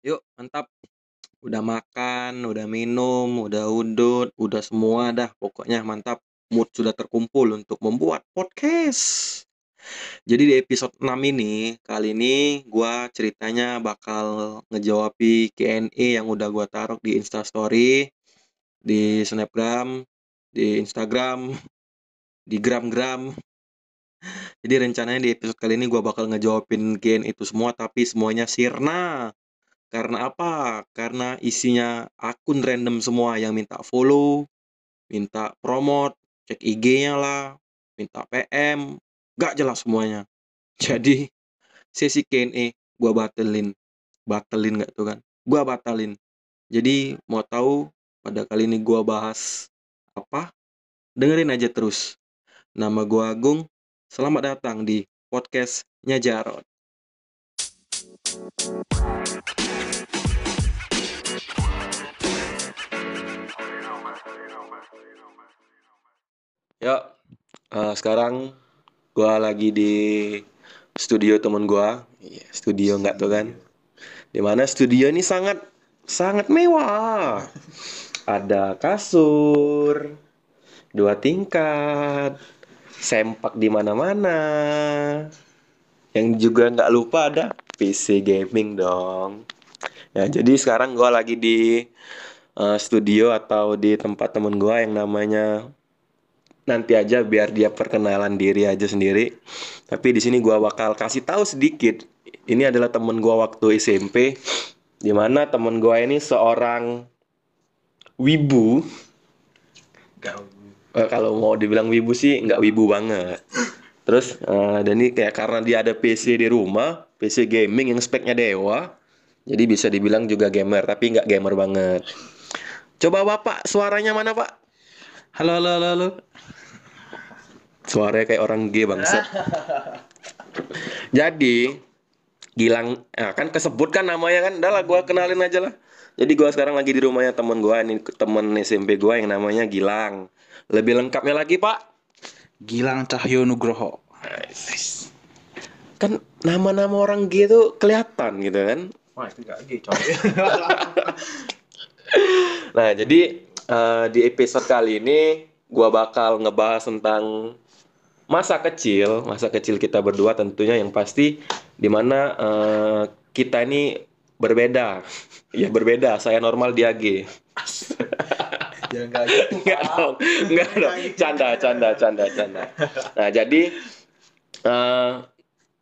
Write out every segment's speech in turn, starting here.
Yuk, mantap. Udah makan, udah minum, udah udut, udah semua dah. Pokoknya mantap. Mood sudah terkumpul untuk membuat podcast. Jadi di episode 6 ini, kali ini gua ceritanya bakal ngejawabi Q&A yang udah gua taruh di Instastory, di Snapgram, di Instagram, di Gram-Gram. Jadi rencananya di episode kali ini gua bakal ngejawabin Q&A itu semua, tapi semuanya sirna. Karena apa? Karena isinya akun random semua yang minta follow, minta promote, cek IG-nya lah, minta PM, gak jelas semuanya. Jadi sesi Q&A gua batelin. Batelin gak tuh kan? Gua batalin. Jadi mau tahu pada kali ini gua bahas apa? Dengerin aja terus. Nama gua Agung. Selamat datang di podcastnya Jarod. Ya, eh, sekarang gua lagi di studio temen gua. Iya, studio nggak tuh kan? Di mana studio ini sangat sangat mewah. Ada kasur, dua tingkat, sempak di mana-mana. Yang juga nggak lupa ada PC gaming dong. Ya, jadi sekarang gua lagi di eh, studio atau di tempat temen gua yang namanya nanti aja biar dia perkenalan diri aja sendiri. Tapi di sini gua bakal kasih tahu sedikit. Ini adalah temen gua waktu SMP, di mana temen gua ini seorang wibu. Eh, kalau mau dibilang wibu sih nggak wibu banget. Terus eh, dan ini kayak karena dia ada PC di rumah, PC gaming yang speknya dewa, jadi bisa dibilang juga gamer tapi nggak gamer banget. Coba bapak suaranya mana pak? Halo, halo, halo, halo. Suaranya kayak orang G bangsat. Jadi Gilang, ya kan kesebut kan namanya kan, udah lah gua kenalin aja lah. Jadi gua sekarang lagi di rumahnya temen gua ini temen SMP gua yang namanya Gilang. Lebih lengkapnya lagi Pak, Gilang Cahyo Nugroho. Kan nama-nama orang G itu kelihatan gitu kan. Wah, itu gak G, coy. Nah, jadi eh, di episode kali ini gua bakal ngebahas tentang masa kecil, masa kecil kita berdua tentunya yang pasti di mana eh, kita ini berbeda. Ya berbeda, saya normal dia G. Jangan gak gitu, Enggak dong, enggak dong. Canda, canda, canda, canda. Nah, jadi eh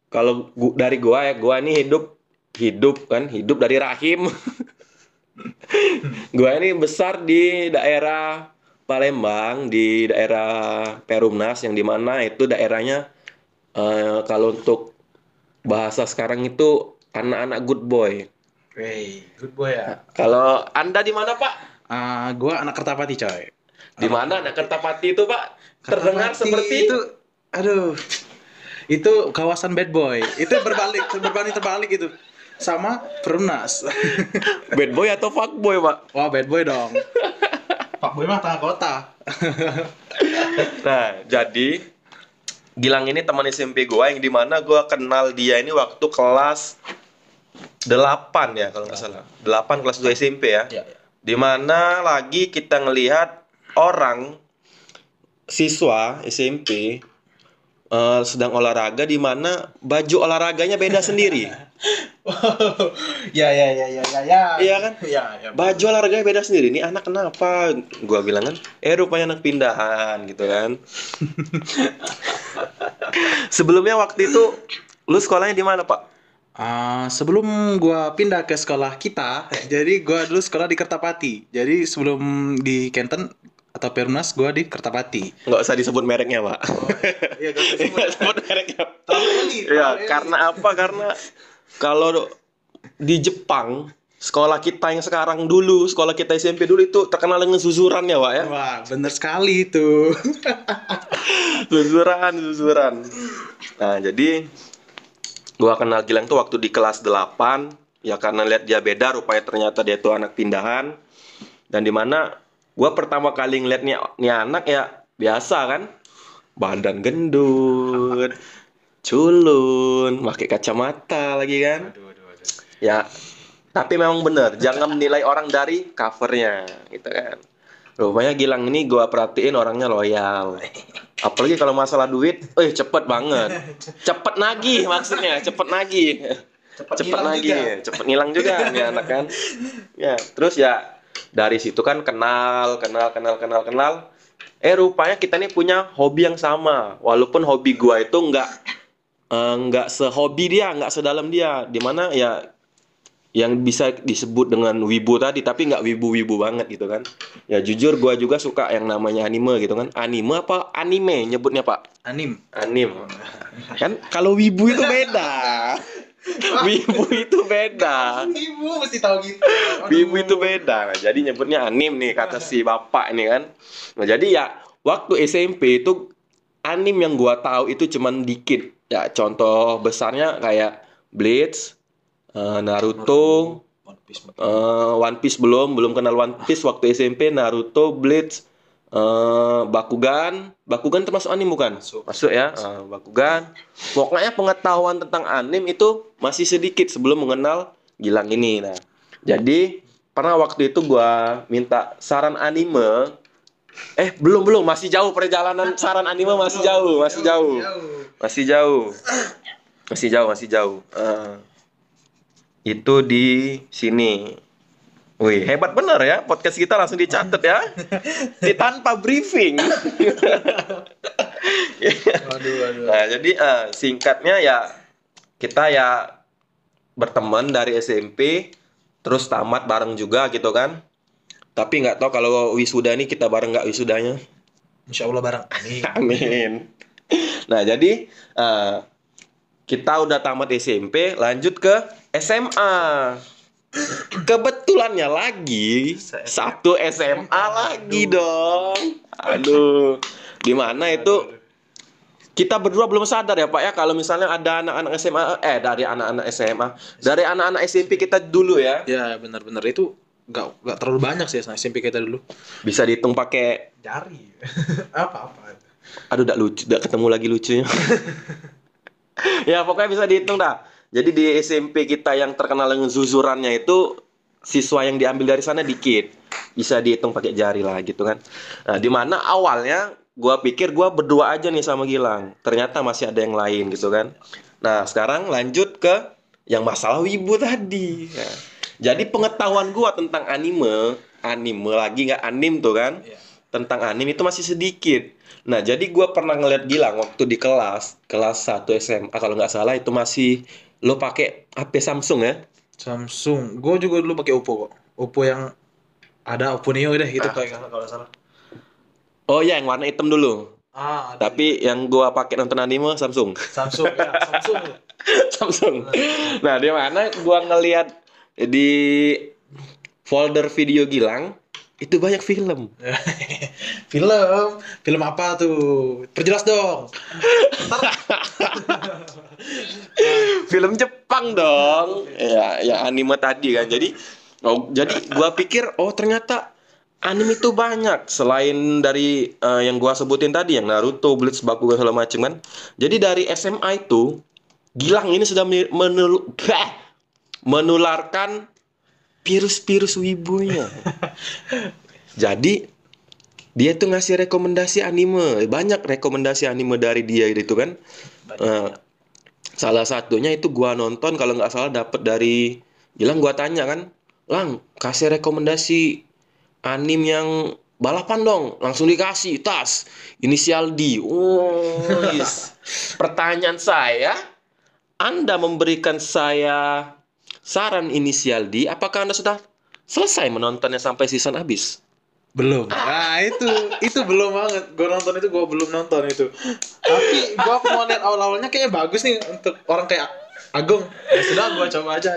kalau gu- dari gua ya, gua ini hidup hidup kan, hidup dari rahim. gua ini besar di daerah Palembang, di daerah Perumnas yang di mana itu daerahnya eh, kalau untuk bahasa sekarang itu anak-anak good boy. Wey, good boy ya. Kalau Anda di mana, Pak? Ah, gua anak Kertapati, coy. Di mana anak Kertapati itu, Pak? Terdengar Kertapati seperti itu aduh. Itu kawasan bad boy. Itu berbalik, berbanding terbalik itu. Sama Perumnas. bad boy atau fuck boy, Pak? Wah, bad boy dong. Pak Boy mah tengah kota. Nah, jadi Gilang ini teman SMP gua yang di mana gua kenal dia ini waktu kelas 8 ya kalau nggak salah. 8 kelas 2 SMP ya. Ya, ya. Di mana lagi kita ngelihat orang siswa SMP eh, sedang olahraga di mana baju olahraganya beda sendiri. ya, ya, ya, ya, ya, ya. Iya kan? Ya, ya. Baju olahraganya beda sendiri. Ini anak kenapa? Gua bilang kan, eh rupanya anak pindahan gitu kan. Sebelumnya waktu itu lu sekolahnya di mana, Pak? Ah, sebelum gua pindah ke sekolah kita, jadi gua dulu sekolah di Kertapati. Jadi sebelum di Kenten atau Perumnas gua di Kertapati. Nggak usah disebut mereknya, Pak. Iya, gak Nggak sebut mereknya. Terlalu elit, Ya, elit. karena apa? Karena kalau di Jepang, sekolah kita yang sekarang dulu, sekolah kita SMP dulu itu terkenal dengan susuran ya, Pak ya. Wah, bener sekali itu. Susuran, susuran. Nah, jadi gua kenal Gilang tuh waktu di kelas 8 ya karena lihat dia beda rupanya ternyata dia tuh anak pindahan dan di mana gua pertama kali ngeliat nih, nih anak ya biasa kan badan gendut culun pakai kacamata lagi kan Aduh, aduh, aduh. ya Tapi memang bener, jangan menilai orang dari covernya, gitu kan. Rupanya Gilang ini gua perhatiin orangnya loyal. Apalagi kalau masalah duit, eh cepet banget. Cepet nagih maksudnya, cepet nagih. Cepet ngilang nagih, cepet ngilang juga nih anak kan. Ya, terus ya dari situ kan kenal, kenal, kenal, kenal, kenal. Eh rupanya kita nih punya hobi yang sama. Walaupun hobi gua itu nggak eh, nggak sehobi dia, nggak sedalam dia. Di mana ya yang bisa disebut dengan wibu tadi tapi nggak wibu-wibu banget gitu kan ya jujur gua juga suka yang namanya anime gitu kan anime apa anime nyebutnya pak Anim. anim kan kalau wibu itu beda wibu itu beda. Ibu mesti tahu gitu. wibu itu beda. Nah, jadi nyebutnya anim nih kata si bapak ini kan. Nah jadi ya waktu SMP itu anim yang gua tahu itu cuman dikit. Ya contoh besarnya kayak Bleach eh, Naruto One Piece. Eh, One Piece belum, belum kenal One Piece waktu SMP, Naruto, Bleach, eh, Bakugan, Bakugan termasuk anime bukan? Masuk. ya, Eh, Bakugan. Pokoknya pengetahuan tentang anime itu masih sedikit sebelum mengenal Gilang ini. Nah, jadi pernah waktu itu gua minta saran anime. Eh, belum belum, masih jauh perjalanan saran anime masih jauh, masih jauh. Masih jauh. Masih jauh, masih jauh. Eh, itu di sini. Wih, hebat bener ya. Podcast kita langsung dicatat ya. Di tanpa briefing. Waduh, waduh. Nah, jadi eh, singkatnya ya kita ya berteman dari SMP terus tamat bareng juga gitu kan. Tapi nggak tahu kalau wisuda ini kita bareng nggak wisudanya. Insya Allah bareng. Amin. Amin. Nah, jadi eh, kita udah tamat SMP, lanjut ke SMA. Kebetulannya lagi satu SMA lagi dong. Aduh, di mana itu kita berdua belum sadar ya Pak ya kalau misalnya ada anak-anak SMA eh dari anak-anak SMA, dari anak-anak SMP kita dulu ya. Ya benar-benar itu nggak nggak terlalu banyak sih SMP kita dulu. Bisa dihitung pakai Jari. Apa-apa. Aduh, udah lucu, udah ketemu lagi lucunya. ya pokoknya bisa dihitung dah. Jadi di SMP kita yang terkenal dengan zuzurannya itu siswa yang diambil dari sana dikit. Bisa dihitung pakai jari lah gitu kan. Nah, di mana awalnya gua pikir gua berdua aja nih sama Gilang. Ternyata masih ada yang lain gitu kan. Nah, sekarang lanjut ke yang masalah wibu tadi. Ya. Jadi pengetahuan gua tentang anime, anime lagi nggak anim tuh kan? Iya. tentang anime itu masih sedikit. Nah, jadi gua pernah ngeliat Gilang waktu di kelas, kelas 1 SMA kalau nggak salah itu masih lo pakai HP Samsung ya? Samsung. Gue juga dulu pakai Oppo kok. Oppo yang ada Oppo Neo deh gitu Ah. kayak kalau salah. Oh ya, yang warna hitam dulu. Ah, ada Tapi yang gua pakai nonton anime Samsung. Samsung ya, Samsung. Samsung. Nah, di mana gua ngeliat di folder video Gilang itu banyak film. film, film apa tuh? Perjelas dong. film Jepang dong. Ya, ya anime tadi kan. Jadi oh, jadi gua pikir oh ternyata anime itu banyak selain dari eh, yang gua sebutin tadi yang Naruto, Bleach, Bakugan segala macam kan. Jadi dari SMA itu Gilang ini sudah me- menul- bah, menularkan virus-virus wibunya. Jadi dia tuh ngasih rekomendasi anime, banyak rekomendasi anime dari dia gitu kan. Eh, salah satunya itu gua nonton kalau nggak salah dapat dari Gilang gua tanya kan, Lang kasih rekomendasi anim yang balapan dong, langsung dikasih tas inisial D. Oh, yes. Pertanyaan saya, Anda memberikan saya saran inisial D, apakah Anda sudah selesai menontonnya sampai season habis? Belum. Nah, itu itu belum banget. Gue nonton itu gue belum nonton itu. Tapi gue mau lihat awal-awalnya kayaknya bagus nih untuk orang kayak Agung. Ya sudah gue coba aja.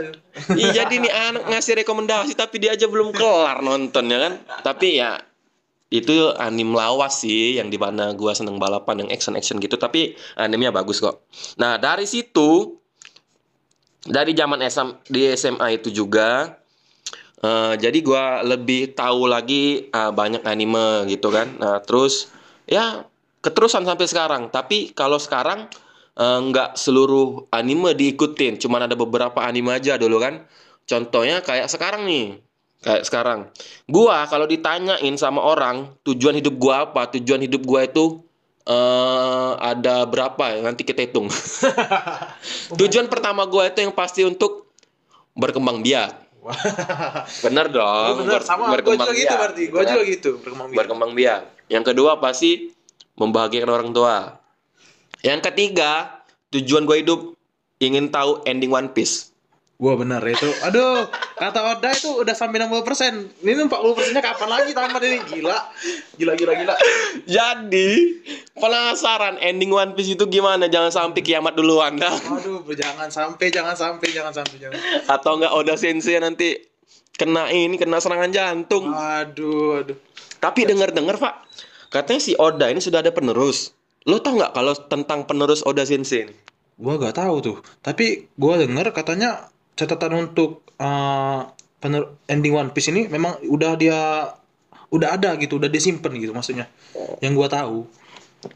Iya jadi nih anak ngasih rekomendasi tapi dia aja belum kelar nonton ya kan. Tapi ya itu anim lawas sih yang di mana gua seneng balapan yang action action gitu tapi animenya bagus kok. Nah dari situ dari zaman SM, di SMA itu juga eh, jadi gua lebih tahu lagi ah, banyak anime gitu kan. Nah terus ya keterusan sampai sekarang. Tapi kalau sekarang eh, nggak seluruh anime diikutin, cuman ada beberapa anime aja dulu kan. contohnya kayak sekarang nih. Kayak sekarang. Gua kalau ditanyain sama orang tujuan hidup gua apa? Tujuan hidup gua itu eh ada berapa ya? Nanti kita hitung. tujuan pertama gua itu yang pasti untuk berkembang biak. Bener dong. bener ber- sama gue juga gitu biak, berarti gitu gue kan. juga gitu berkembang biak berkembang biak. Yang kedua pasti membahagiakan orang tua. Yang ketiga, tujuan gue hidup ingin tahu ending One Piece. Gue bener itu. Aduh, kata Oda itu udah sampai 60%. Ini 40 persennya kapan lagi tamat ini? Gila. Gila, gila, gila. Jadi, penasaran ending One Piece itu gimana? Jangan sampai kiamat duluan dah. Aduh, jangan sampai, jangan sampai, jangan sampai, jangan. Atau enggak Oda Sensei nanti kena ini, kena serangan jantung. Aduh, aduh. Tapi denger-dengar, Pak, katanya si Oda ini sudah ada penerus. Lo tau nggak kalau tentang penerus Oda Sensei ini? Gua gak tahu tuh. Tapi gua denger katanya catatan untuk eh, pener- ending One Piece ini memang udah dia udah ada gitu, udah disimpan gitu maksudnya. Yang gua tahu.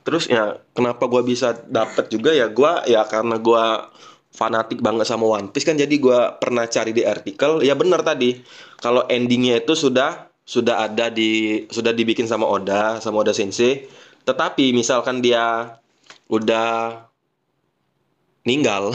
Terus ya kenapa gua bisa dapet juga ya gua ya karena gua fanatik banget sama One Piece kan jadi gua pernah cari di artikel ya benar tadi kalau endingnya itu sudah sudah ada di sudah dibikin sama Oda sama Oda Sensei tetapi misalkan dia udah meninggal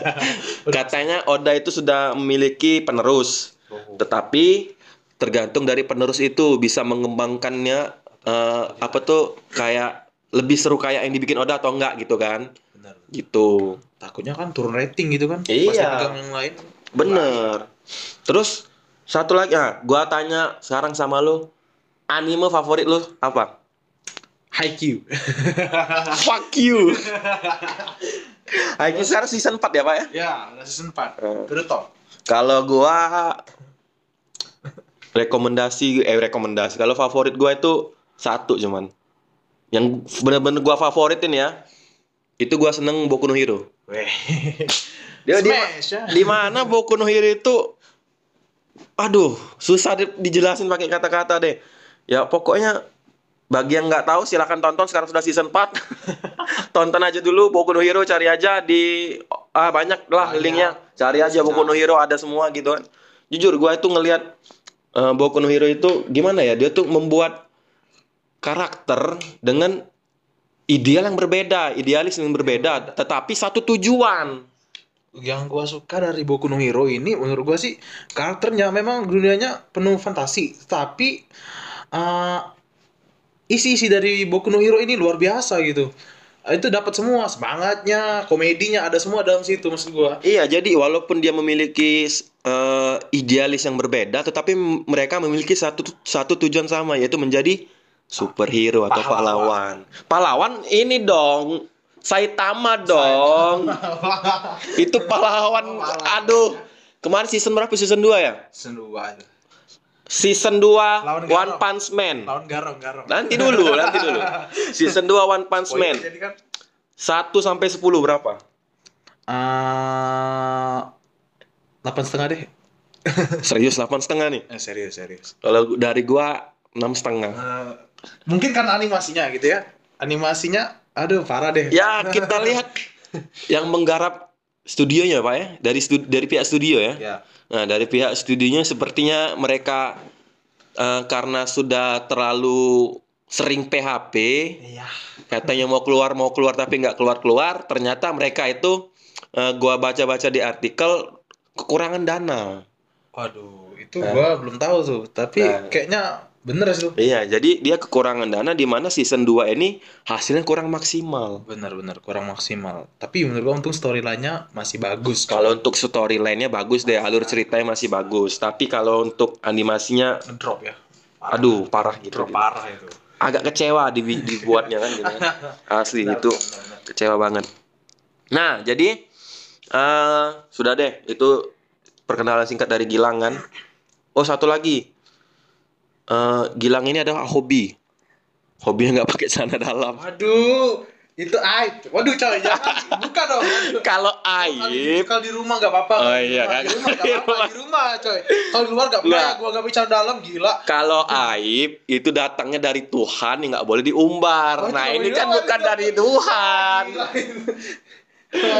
katanya Oda itu sudah memiliki penerus tetapi tergantung dari penerus itu bisa mengembangkannya eh, apa tuh kayak lebih seru kayak yang dibikin Oda atau enggak gitu kan Bener. gitu Takutnya kan turun rating gitu kan. Iya. Pas yang lain. bener terus satu lagi ah gua tanya sekarang sama lu anime favorit lu apa Haikyuu. fuck you Haikyuu sekarang season 4 ya pak ya ya, udah season 4. Eh. Udah top. kalau gua rekomendasi eh rekomendasi kalau favorit gua itu satu cuman yang bener-bener gua favoritin ya itu gua seneng Boku no Hero dia di, ya. di mana Boku no Hero itu aduh susah di- dijelasin pakai kata-kata deh ya pokoknya bagi yang nggak tahu silahkan tonton. Sekarang sudah season 4 tonton aja dulu Boku no Hero cari aja di ah banyak lah Banyak. linknya. Cari aja Boku no Hero ada semua gitu kan. Jujur gua itu ngelihat eh, Boku no Hero itu gimana ya? Dia tuh membuat karakter dengan ideal yang berbeda idealis yang berbeda tetapi satu tujuan. Yang gua suka dari Boku no Hero ini menurut gua sih karakternya memang dunianya penuh fantasi. Tapi eh, isi-isi dari Boku no Hero ini luar biasa gitu itu dapat semua semangatnya komedinya ada semua dalam situ maksud gua Iya, jadi walaupun dia memiliki eh, idealis yang berbeda, tetapi mereka memiliki satu satu tujuan sama, yaitu menjadi superhero atau pahlawan. Pahlawan ini dong, Saitama dong. Itu pahlawan. Aduh, kemarin season berapa? Season 2 ya? Senua Season 2 Lawan One. Punch Man. lawan garong garong Nanti dulu, nanti dulu. Season 2 One Punch Poinnya Man. jadi kan 1 sampai 10 berapa? eh delapan setengah deh Serius 8 setengah nih. eh, serius serius Kalau dari gua enam setengah. Eh, mungkin karena animasinya gitu ya animasinya aduh parah deh Ya kita lihat yang menggarap studionya pak ya dari stu- dari pihak studio ya. ya Nah dari pihak studionya sepertinya mereka eh, karena sudah terlalu sering PHP iya katanya mau keluar mau keluar tapi nggak keluar keluar ternyata mereka itu eh, gua baca-baca di artikel kekurangan dana. waduh itu Nah. gua belum tahu tuh tapi Nah. kayaknya bener sih tuh Iya jadi dia kekurangan dana di mana season 2 ini hasilnya kurang maksimal. bener-bener kurang maksimal tapi menurut gua untung storyline-nya masih bagus Kalau untuk storyline-nya bagus deh, alur ceritanya masih bagus. Tapi kalau untuk animasinya, drop ya aduh parah gitu. drop parah itu Agak kecewa di dibuatnya kan gitu. Asli Benar, itu benar, benar. kecewa banget. Nah, jadi eh sudah deh itu perkenalan singkat dari Gilang kan. Oh, satu lagi. Eh Gilang ini adalah hobi. Hobinya nggak pakai celana dalam. waduh itu aib waduh coy jangan buka dong. Kalau aib, Kalau di rumah gak apa-apa. Oh, iya kan? Di rumah gak apa-apa. Di rumah coy. Kalau di luar gak Nggak. apa Gua gak bicara dalam gila. Kalau aib itu datangnya dari Tuhan yang nggak boleh diumbar. Oh, nah nggak ini kan bukan dari Tuhan.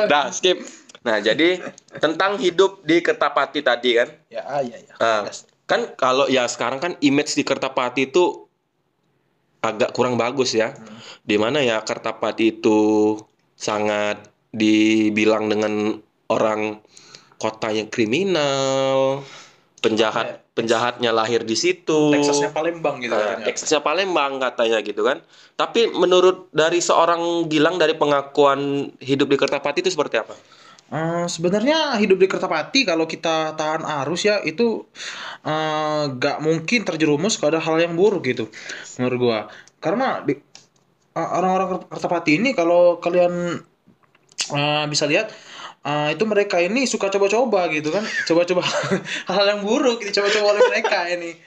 Dah skip. Nah, jadi tentang hidup di Kertapati tadi kan. Ya, iya iya. Yes. Kan kalau ya sekarang kan image di Kertapati itu agak kurang bagus ya. Hmm. Di mana ya Kertapati itu sangat dibilang dengan orang kotanya kriminal, penjahat penjahatnya lahir di situ. Texasnya Palembang gitu Nah, katanya. Texasnya Palembang katanya gitu kan. Tapi menurut dari seorang Gilang dari pengakuan hidup di Kertapati itu seperti apa? Eh, sebenarnya hidup di Kertapati kalau kita tahan arus ya itu eh, nggak mungkin terjerumus ke ada hal yang buruk gitu menurut gua. Karena di eh, orang-orang Kertapati ini kalau kalian eh, bisa lihat eh, itu mereka ini suka coba-coba gitu kan coba-coba hal yang buruk dicoba-coba oleh mereka ini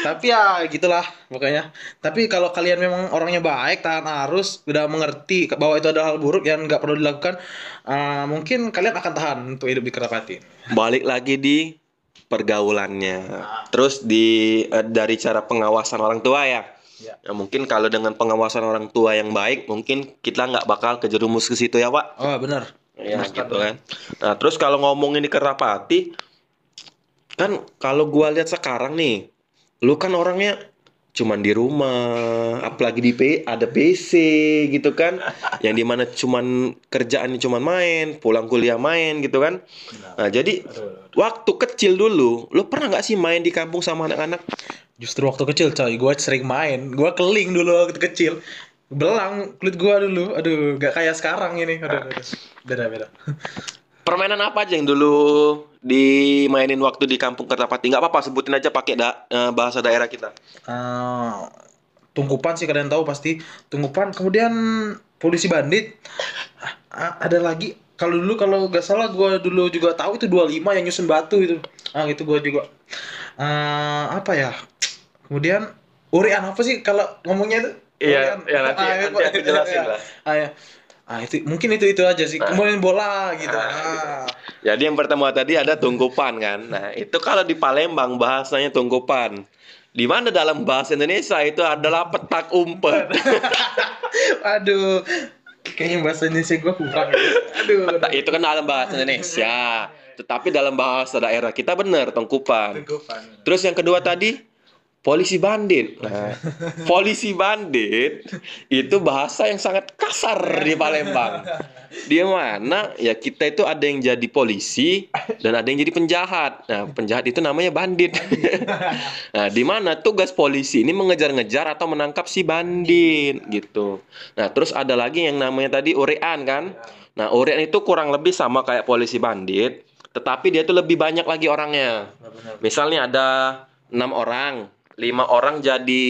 tapi ya gitulah pokoknya tapi kalau kalian memang orangnya baik tahan arus udah mengerti bahwa itu adalah hal buruk yang nggak perlu dilakukan eh, mungkin kalian akan tahan untuk hidup di Kertapati Balik lagi di pergaulannya. Terus di eh, dari cara pengawasan orang tua ya. Ya. Ya mungkin kalau dengan pengawasan orang tua yang baik, mungkin kita nggak bakal kejerumus ke situ ya, Pak. oh benar Ya gitu kan. Nah, terus kalau ngomongin di Kertapati kan kalau gua lihat sekarang nih, lu kan orangnya cuman di rumah, apalagi di P ada PC gitu kan. yang di mana cuman kerjaannya cuman main, pulang kuliah main gitu kan. Nah, jadi waktu kecil dulu, lu pernah nggak sih main di kampung sama anak-anak? Justru waktu kecil coy, gue sering main. Gue keling dulu waktu kecil. Belang kulit gue dulu. Aduh, gak kayak sekarang ini. Aduh, aduh. Beda, beda. Permainan apa aja yang dulu dimainin waktu di kampung Kertapati? Nggak apa-apa, sebutin aja pakai da- eh, bahasa daerah kita. Eh, tungkupan sih kalian tahu pasti. Tungkupan. Kemudian polisi bandit. Ah, ada lagi. Kalau dulu kalau gak salah gue dulu juga tahu itu 25 yang nyusun batu itu. Ah itu gue juga. Eh, apa ya? Kemudian Urian apa sih kalau ngomongnya itu? Iya, Urian. ya nanti- Ah, nanti aku jelasin iya. lah. Ah, ya. Ah, itu mungkin itu itu aja sih. Nah. Kemudian bola gitu. Ah. Jadi yang pertama tadi ada tungkupan kan. Nah, itu kalau di Palembang bahasanya tungkupan. Di mana dalam bahasa Indonesia itu adalah petak umpet. Aduh. Kayaknya bahasa Indonesia gue kurang. ya. Aduh. Petak itu kan dalam bahasa Indonesia. Tetapi dalam bahasa daerah kita benar tungkupan. Tungkupan. Terus yang kedua tadi polisi bandit. Nah, polisi bandit itu bahasa yang sangat kasar di Palembang. Di mana ya kita itu ada yang jadi polisi dan ada yang jadi penjahat. Nah, penjahat itu namanya bandit. nah, di mana tugas polisi ini mengejar-ngejar atau menangkap si bandit gitu. Nah, terus ada lagi yang namanya tadi urean kan. Nah, urean itu kurang lebih sama kayak polisi bandit, tetapi dia tuh lebih banyak lagi orangnya. Misalnya ada enam orang, lima orang jadi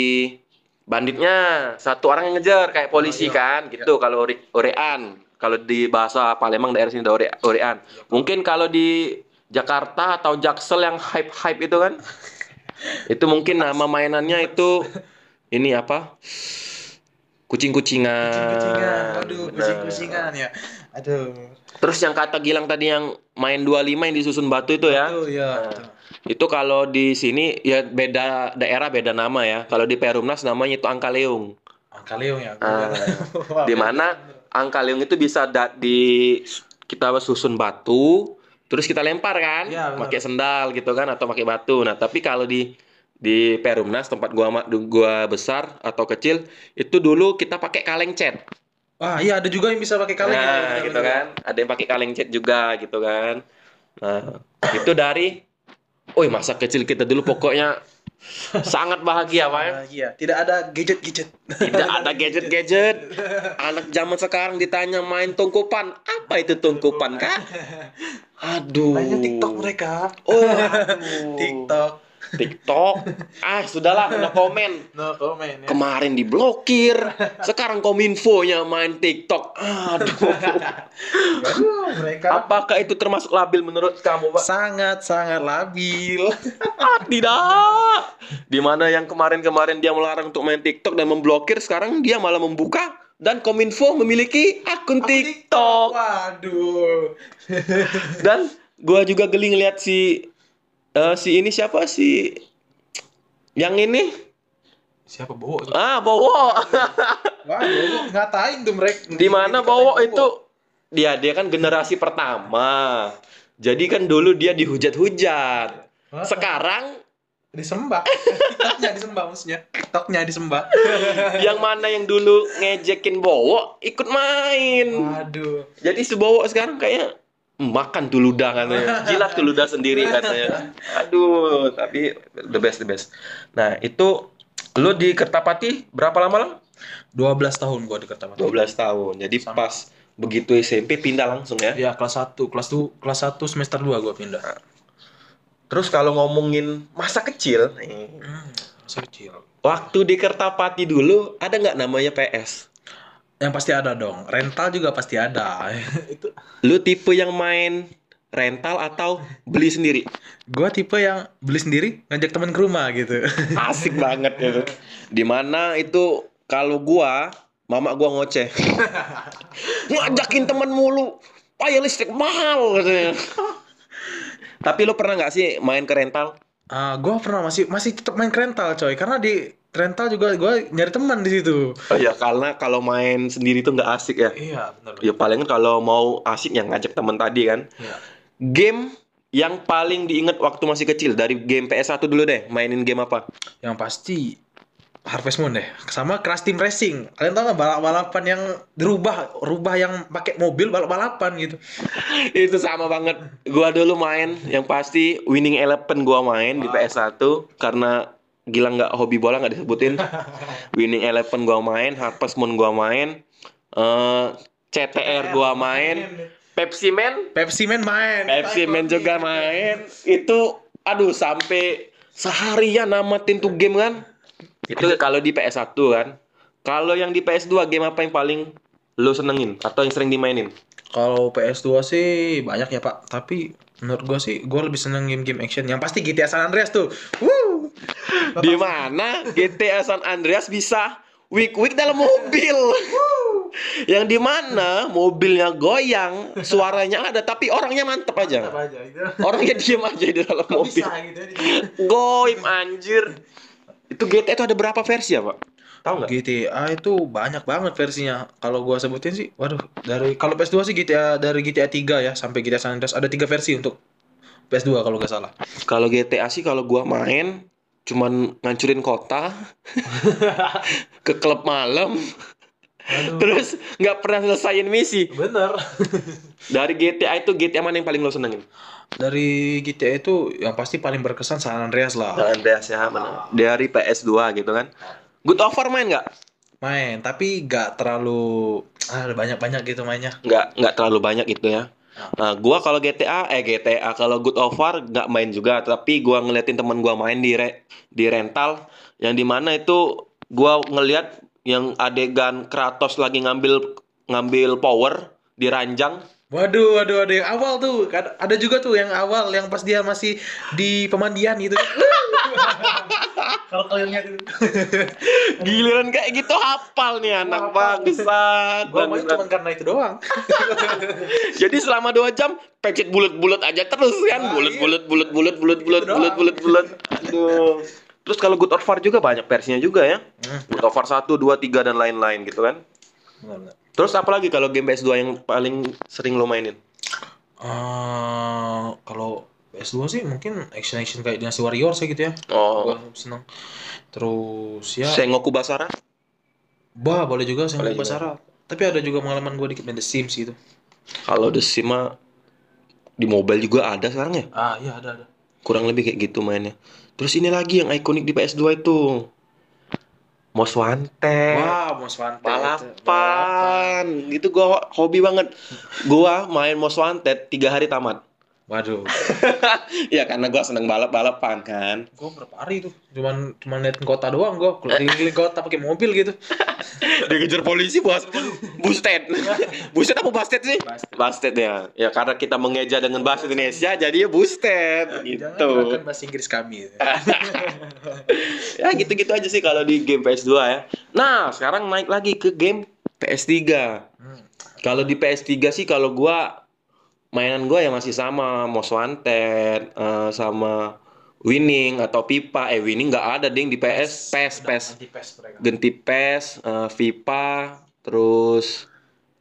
banditnya, satu orang yang ngejar kayak polisi kan, gitu. Kalau ure- urean, kalau di bahasa Palembang daerah sini ada ure- urean. Mungkin kalau di Jakarta atau Jaksel yang hype-hype itu kan, itu mungkin nama mainannya itu ini apa? Kucing-kucingan. Kucing-kucingan. Aduh, kucing-kucingan ya. Aduh. Terus yang kata Gilang tadi yang main 25 yang disusun batu itu ya. Aduh, ya. Nah, itu kalau di sini ya beda daerah beda nama ya. Kalau di Perumnas namanya itu angka leung. Angka Leong ya. Ah, Wah, Di mana angka leung itu bisa da- di kita susun batu, terus kita lempar kan, benar. pakai sendal gitu kan atau pakai batu. Nah, tapi kalau di di Perumnas tempat gua gua besar atau kecil itu dulu kita pakai kaleng cat. Wah, iya ada juga yang bisa pakai kaleng. ya, Nah, benar-benar. gitu kan. Ada yang pakai kaleng cat juga gitu kan. Nah, itu dari Woi, masa kecil kita dulu pokoknya sangat bahagia, Pak. ya. Ah, iya, tidak ada gadget-gadget. Tidak ada gadget-gadget. Anak zaman sekarang ditanya main tungkupan. Apa itu tungkupan, Kak? Aduh. Mainnya TikTok mereka. Oh, aduh. TikTok. TikTok. Ah, sudahlah, no komen. No comment ya. Kemarin diblokir, sekarang kominfonya main TikTok. Aduh. Aduh, mereka Apakah itu termasuk labil menurut kamu, Pak? sangat-sangat labil. Ah, tidak. Di mana yang kemarin-kemarin dia melarang untuk main TikTok dan memblokir, sekarang dia malah membuka dan Kominfo memiliki akun TikTok. Waduh. Dan gua juga geli ngeliat si eh, si ini siapa si yang ini Siapa Bowo? tuh? ah Bowo Wah, Bowo ngatain tuh mereka. di mana Bowo itu dia dia kan generasi pertama. Jadi kan dulu dia dihujat-hujat. Sekarang disembah tiktoknya disembah maksudnya tiktoknya disembah yang mana yang dulu ngejekin Bowo ikut main. waduh Jadi si Bowo sekarang kayak makan tuh ludah katanya. Jilat tuh ludah sendiri katanya. Aduh, tapi the best the best. Nah, itu lu di Kertapati berapa lama lang? 12 tahun gua di Kertapati 12 tahun. Jadi Sama. pas begitu SMP pindah langsung ya. ya kelas 1 kelas 2 kelas 1 semester 2 gua pindah Terus kalau ngomongin masa kecil, hmm, masih kecil waktu di Kertapati dulu ada nggak namanya PS? Yang pasti ada dong rental juga pasti ada itu Lu tipe yang main rental atau beli sendiri? gua tipe yang beli sendiri ngajak teman ke rumah gitu Asik banget itu. Di mana itu kalau gua, mama gua ngoceh. Ngajakin temen mulu. Payah listrik mahal katanya. Tapi lu pernah nggak sih main ke rental? Ah, gua pernah masih masih tetap main ke rental coy karena di rental juga gua nyari teman di situ Oh ya karena kalau main sendiri tuh nggak asik ya. iya benar Ya paling kalau mau asik yang ngajak temen tadi kan. Iya. Game yang paling diinget waktu masih kecil dari game PS1 dulu deh. Mainin game apa? yang pasti Harvest Moon deh sama Crash Team Racing kalian tau nggak balap balapan yang dirubah rubah yang pakai mobil balap balapan gitu itu sama banget. Gua dulu main yang pasti Winning Eleven gua main di PS1 karena gila nggak hobi bola nggak disebutin. Winning Eleven gua main, Harvest Moon gua main, eh CTR gua main, Pepsi Man, Pepsi Man main Pepsi Man juga main. Itu aduh sampai seharian namatin tuh game kan. Itu kalau di PS1 kan. Kalau yang di PS2 game apa yang paling lo senengin atau yang sering dimainin? Kalau PS2 sih banyak ya Pak, tapi menurut gua sih gua lebih seneng game-game action. Yang pasti GTA San Andreas tuh. Woo! Di mana GTA San Andreas bisa wik-wik dalam mobil. Yang di mana mobilnya goyang, suaranya ada tapi orangnya mantep aja. aja itu. Orangnya diem aja di dalam mobil. gitu Goib anjir. Itu GTA itu ada berapa versi ya, Pak? Tahu nggak? GTA itu banyak banget versinya. Kalau gua sebutin sih, waduh, dari kalau PS2 sih GTA dari GTA 3 ya sampai GTA San Andreas ada tiga versi untuk PS2 kalau nggak salah. Kalau GTA sih kalau gua main cuman ngancurin kota ke klub malam Aduh. terus nggak pernah selesaiin misi Bener. dari GTA itu GTA mana yang paling lo senengin Dari GTA itu yang pasti paling berkesan San Andreas lah. San Andreas ya mana dari PS2 gitu kan Good of War main nggak Main, tapi nggak terlalu ah banyak-banyak gitu mainnya. nggak nggak terlalu banyak gitu ya Nah, gua kalau GTA eh GTA kalau Good of War nggak main juga tapi gua ngeliatin temen gua main di re, di rental yang di mana itu gua ngeliat yang adegan Kratos lagi ngambil ngambil power di ranjang Waduh, waduh, ada yang awal tuh. Ada ada juga tuh yang awal yang pas dia masih di pemandian gitu. Kalau kalian lihat itu. giliran kayak gitu hafal nih anak Gua main bangsat. cuma karena itu doang. jadi selama dua jam pecet bulat-bulat aja terus kan Ah, bulat iya. bulat bulat bulat bulat bulat Itu bulat doang. bulat bulat aduh terus kalau Good of War juga banyak versinya juga ya Hmm. Good of War 1, 2, 3 dan lain-lain gitu kan Terus apa lagi kalau game PS2 yang paling sering lo mainin? Eh, kalau PS2 sih mungkin action-action kayak Dynasty Warriors ya gitu ya. Oh, Gua seneng. Terus ya, Sengoku Basara? bah boleh juga saya Boleh nyoba juga. Tapi ada juga pengalaman gue dikit main The Sims gitu. Kalau The Sims mah di mobile juga ada sekarang ya? Ah iya ada ada. Kurang lebih kayak gitu mainnya. Terus ini lagi yang ikonik di PS2 itu. Most Wanted. Wah, Most Wanted. Balapan. Gitu gua hobi banget. Gua main Most Wanted tiga hari tamat. Waduh, ya karena gua seneng balap-balapan kan. gue berapa hari tuh? Cuman cuman liatin kota doang gue, keliling kota pakai mobil gitu. Dikejar polisi bos. Busted. busted apa busted sih? Busted. Busted ya. Ya karena kita mengeja dengan bahasa Indonesia jadi ya busted Jangan gitu. gunakan bahasa Inggris kami. ya gitu-gitu aja sih kalau di game PS2 ya. Nah, sekarang naik lagi ke game PS3. Hmm. Kalau di PS3 sih kalau gua mainan gua ya masih sama Most Wanted eh, sama Winning atau Pipa. Eh Winning nggak ada ding di PS. PES, PES. Ganti PES, eh, FIFA, terus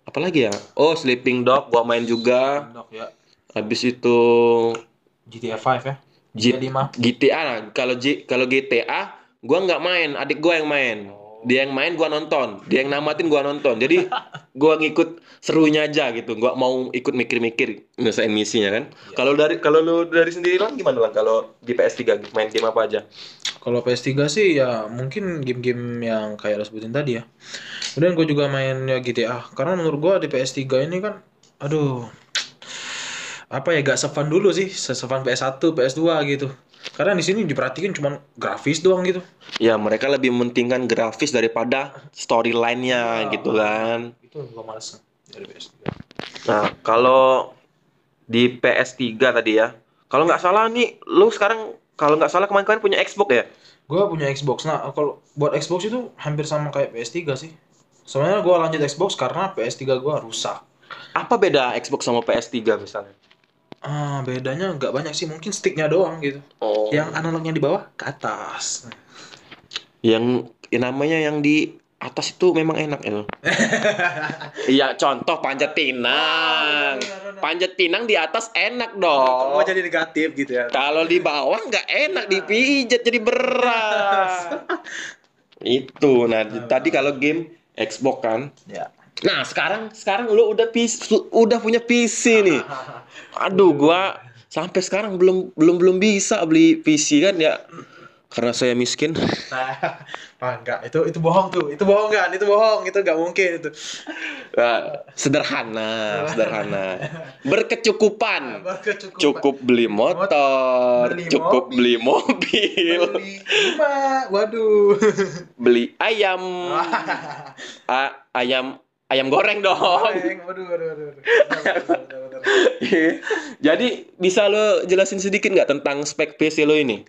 apalagi ya oh Sleeping Dog gua main juga Dok ya. habis itu GTA 5 ya. G- GTA 5. GTA lah kalau G kalau GTA gua nggak main adik gua yang main dia yang main gua nonton dia yang namatin gua nonton jadi gua ngikut serunya aja gitu gua mau ikut mikir-mikir nyelesain misinya kan kalau dari kalau lu dari sendiri lang gimana lang kalau di PS3 main game apa aja Kalau PS3 sih ya mungkin game-game yang kayak lo sebutin tadi ya. Kemudian gue juga main ya GTA. Karena menurut gue di PS3 ini kan, aduh, apa ya gak sefun dulu sih, sefun PS1, PS2 gitu. Karena di sini diperhatikan cuman grafis doang gitu. ya mereka lebih mementingkan grafis daripada storyline-nya gitu kan Itu gue males dari PS3. Nah, kalau di PS3 tadi ya, kalau nggak salah nih, lu sekarang kalau nggak salah kemarin-kemarin punya Xbox ya? Gue punya Xbox. Nah, kalau buat Xbox itu hampir sama kayak PS3 sih. Sebenarnya gue lanjut Xbox karena PS3 gue rusak. Apa beda Xbox sama PS3 misalnya? Ah, bedanya nggak banyak sih, mungkin sticknya doang gitu. Oh, Yang analognya di bawah ke atas. yang yang namanya yang di atas itu memang enak ya. Iya, contoh panjat pinang. Panjat pinang di atas enak dong. Oh, jadi negatif gitu ya. Kalau di bawah nggak enak dipijat jadi berat. Itu. Nah, tadi kalau game Xbox kan. Ya. Nah, sekarang sekarang lu udah PC, udah punya PC nih. Aduh, gua sampai sekarang belum belum belum bisa beli PC kan ya. Karena saya miskin. Ah, enggak, itu itu bohong tuh. Itu bohong kan? Itu bohong. Itu enggak mungkin itu. Nah, sederhana, sederhana. Berkecukupan. Berkecukupan. Cukup beli motor, Beli cukup mobil. beli mobil, Beli rumah. Waduh. beli ayam. A- ayam ayam goreng dong. Goreng. Waduh, waduh, waduh. waduh. Benar, benar, benar. Jadi bisa lo jelasin sedikit nggak tentang spek PC lo ini?